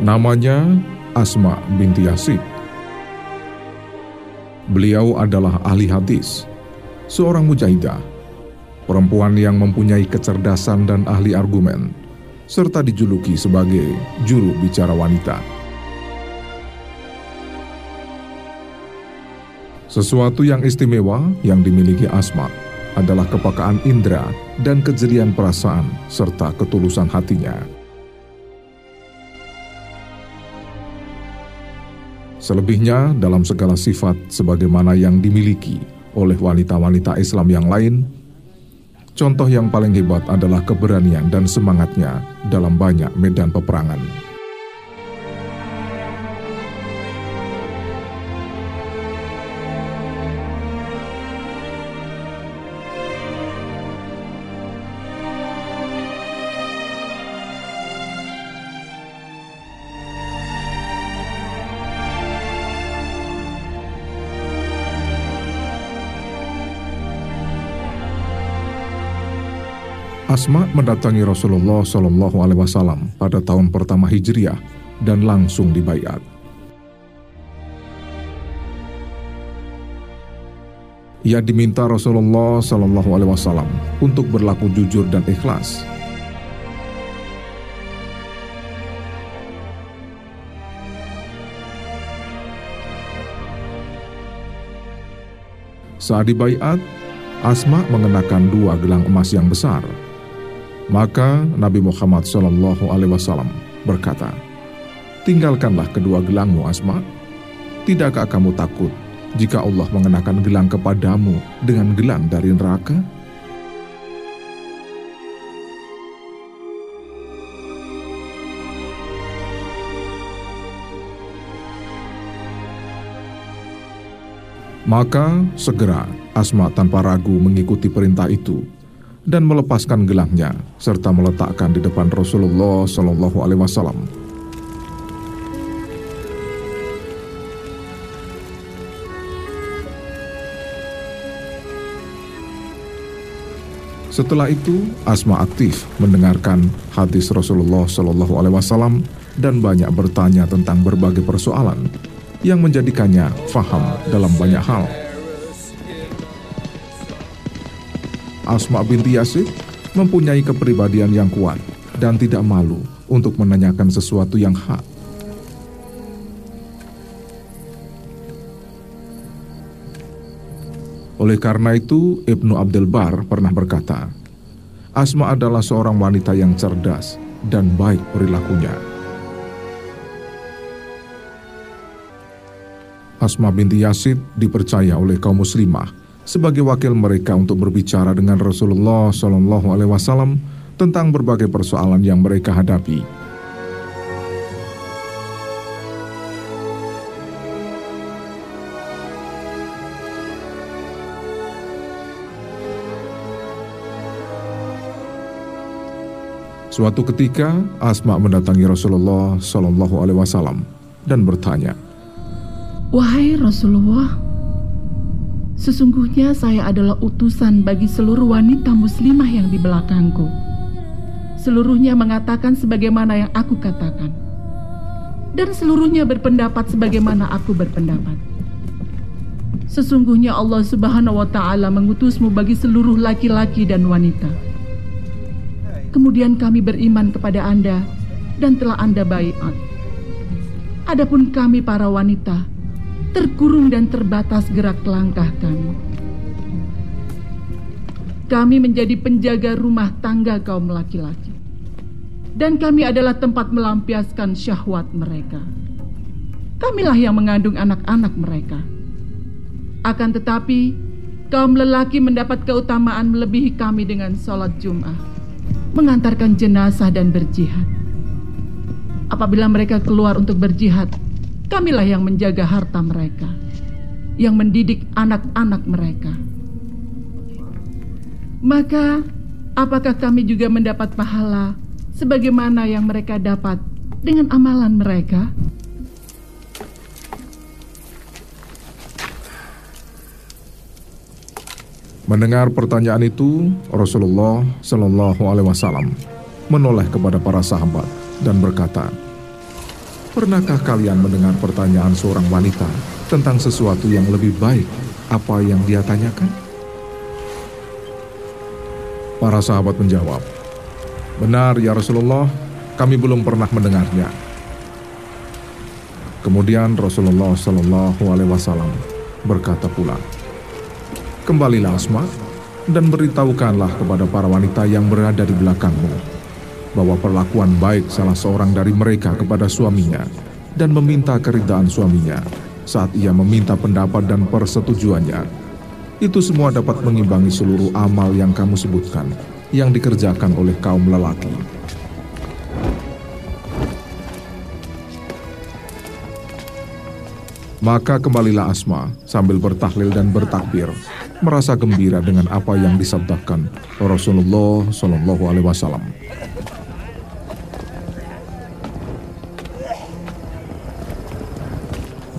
Namanya Asma binti Yasid. Beliau adalah ahli hadis, seorang mujahidah, perempuan yang mempunyai kecerdasan dan ahli argumen, serta dijuluki sebagai juru bicara wanita. Sesuatu yang istimewa yang dimiliki Asma adalah kepakaan indera dan kejelian perasaan serta ketulusan hatinya. Selebihnya dalam segala sifat sebagaimana yang dimiliki oleh wanita-wanita Islam yang lain, contoh yang paling hebat adalah keberanian dan semangatnya dalam banyak medan peperangan. Asma mendatangi Rasulullah Shallallahu Alaihi Wasallam pada tahun pertama Hijriah dan langsung dibayat. Ia diminta Rasulullah Shallallahu Alaihi Wasallam untuk berlaku jujur dan ikhlas. Saat dibayat, Asma mengenakan dua gelang emas yang besar maka Nabi Muhammad Shallallahu Alaihi Wasallam berkata, tinggalkanlah kedua gelangmu Asma. Tidakkah kamu takut jika Allah mengenakan gelang kepadamu dengan gelang dari neraka? Maka segera Asma tanpa ragu mengikuti perintah itu dan melepaskan gelangnya serta meletakkan di depan Rasulullah Shallallahu Alaihi Wasallam. Setelah itu, Asma aktif mendengarkan hadis Rasulullah Shallallahu Alaihi Wasallam dan banyak bertanya tentang berbagai persoalan yang menjadikannya faham dalam banyak hal. Asma binti Yasir mempunyai kepribadian yang kuat dan tidak malu untuk menanyakan sesuatu yang hak. Oleh karena itu, Ibnu Abdul Bar pernah berkata, Asma adalah seorang wanita yang cerdas dan baik perilakunya. Asma binti Yasid dipercaya oleh kaum muslimah sebagai wakil mereka untuk berbicara dengan Rasulullah Shallallahu Alaihi Wasallam tentang berbagai persoalan yang mereka hadapi. Suatu ketika, Asma mendatangi Rasulullah Shallallahu Alaihi Wasallam dan bertanya, "Wahai Rasulullah, Sesungguhnya saya adalah utusan bagi seluruh wanita muslimah yang di belakangku. Seluruhnya mengatakan sebagaimana yang aku katakan. Dan seluruhnya berpendapat sebagaimana aku berpendapat. Sesungguhnya Allah Subhanahu wa taala mengutusmu bagi seluruh laki-laki dan wanita. Kemudian kami beriman kepada Anda dan telah Anda baiat. Adapun kami para wanita, terkurung dan terbatas gerak langkah kami. Kami menjadi penjaga rumah tangga kaum laki-laki. Dan kami adalah tempat melampiaskan syahwat mereka. Kamilah yang mengandung anak-anak mereka. Akan tetapi, kaum lelaki mendapat keutamaan melebihi kami dengan sholat Jum'ah, mengantarkan jenazah dan berjihad. Apabila mereka keluar untuk berjihad, Kamilah yang menjaga harta mereka, yang mendidik anak-anak mereka. Maka, apakah kami juga mendapat pahala sebagaimana yang mereka dapat dengan amalan mereka? Mendengar pertanyaan itu, Rasulullah Shallallahu Alaihi Wasallam menoleh kepada para sahabat dan berkata, Pernahkah kalian mendengar pertanyaan seorang wanita tentang sesuatu yang lebih baik apa yang dia tanyakan? Para sahabat menjawab, Benar ya Rasulullah, kami belum pernah mendengarnya. Kemudian Rasulullah Shallallahu Alaihi Wasallam berkata pula, Kembalilah Asma dan beritahukanlah kepada para wanita yang berada di belakangmu bahwa perlakuan baik salah seorang dari mereka kepada suaminya dan meminta keridaan suaminya saat ia meminta pendapat dan persetujuannya. Itu semua dapat mengimbangi seluruh amal yang kamu sebutkan yang dikerjakan oleh kaum lelaki. Maka kembalilah Asma sambil bertahlil dan bertakbir, merasa gembira dengan apa yang disabdakan Rasulullah Shallallahu Alaihi Wasallam.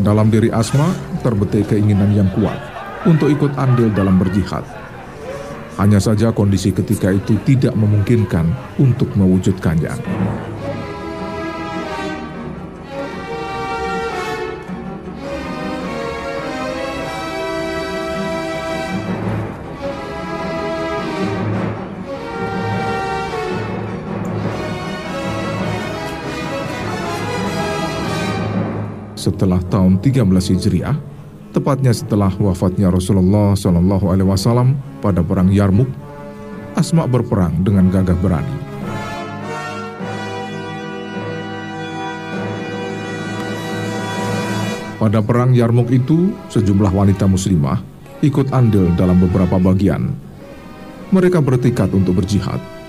Dalam diri Asma terbetik keinginan yang kuat untuk ikut andil dalam berjihad. Hanya saja kondisi ketika itu tidak memungkinkan untuk mewujudkannya. Setelah tahun 13 Hijriah, tepatnya setelah wafatnya Rasulullah Shallallahu Alaihi Wasallam pada perang Yarmuk, Asma berperang dengan gagah berani. Pada perang Yarmuk itu, sejumlah wanita muslimah ikut andil dalam beberapa bagian. Mereka bertekad untuk berjihad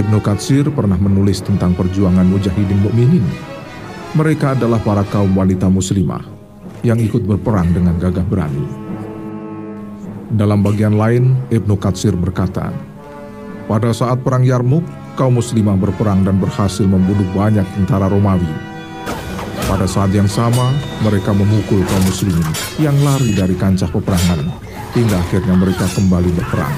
Ibnu Katsir pernah menulis tentang perjuangan mujahidin mukminin. Mereka adalah para kaum wanita muslimah yang ikut berperang dengan gagah berani. Dalam bagian lain, Ibnu Katsir berkata, pada saat perang Yarmuk, kaum muslimah berperang dan berhasil membunuh banyak tentara Romawi. Pada saat yang sama, mereka memukul kaum muslimin yang lari dari kancah peperangan, hingga akhirnya mereka kembali berperang.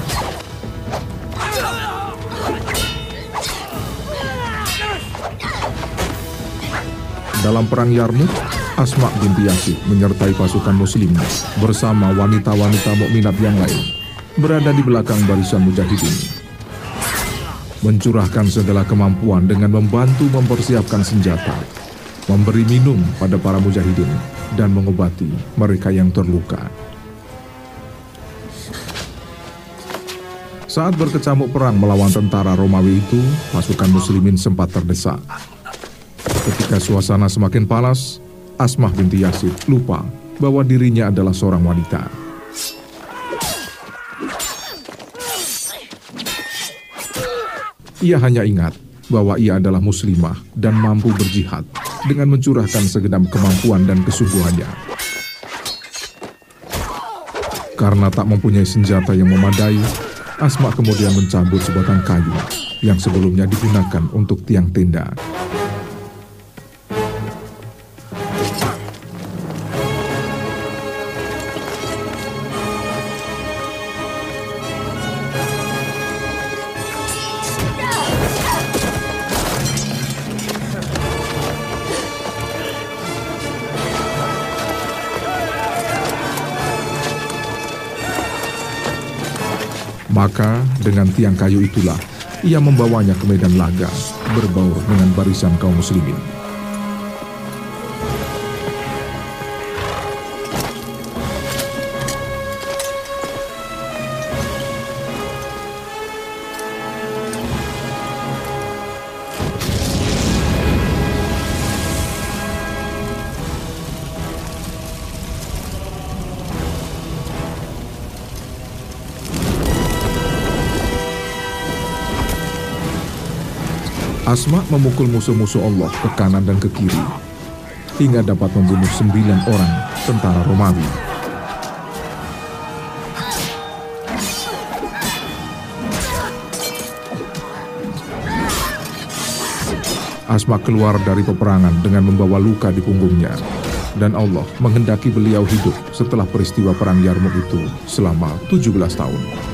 Dalam perang Yarmuk, Asma binti Yasir menyertai pasukan muslim bersama wanita-wanita mukminat yang lain berada di belakang barisan mujahidin. Mencurahkan segala kemampuan dengan membantu mempersiapkan senjata, memberi minum pada para mujahidin, dan mengobati mereka yang terluka. Saat berkecamuk perang melawan tentara Romawi itu, pasukan muslimin sempat terdesak. Ketika suasana semakin panas, Asmah binti Yasir lupa bahwa dirinya adalah seorang wanita. Ia hanya ingat bahwa ia adalah muslimah dan mampu berjihad dengan mencurahkan segenap kemampuan dan kesungguhannya. Karena tak mempunyai senjata yang memadai, Asma kemudian mencabut sebatang kayu yang sebelumnya digunakan untuk tiang tenda. Maka dengan tiang kayu itulah ia membawanya ke medan laga berbaur dengan barisan kaum muslimin. Asma memukul musuh-musuh Allah ke kanan dan ke kiri, hingga dapat membunuh sembilan orang tentara Romawi. Asma keluar dari peperangan dengan membawa luka di punggungnya, dan Allah menghendaki beliau hidup setelah peristiwa perang Yarmuk itu selama 17 tahun.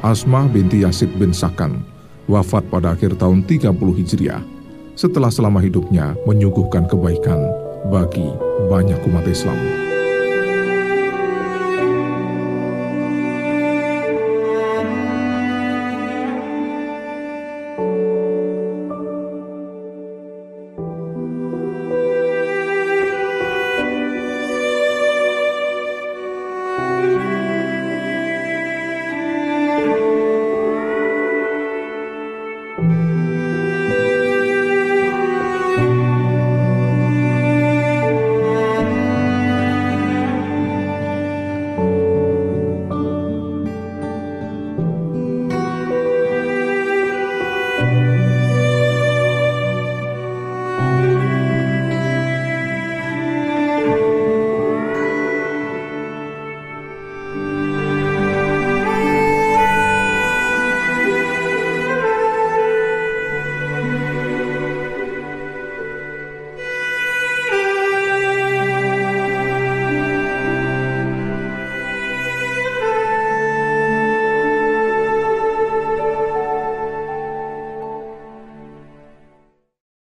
Asmah binti Yasid bin Sakan wafat pada akhir tahun 30 Hijriah setelah selama hidupnya menyuguhkan kebaikan bagi banyak umat Islam.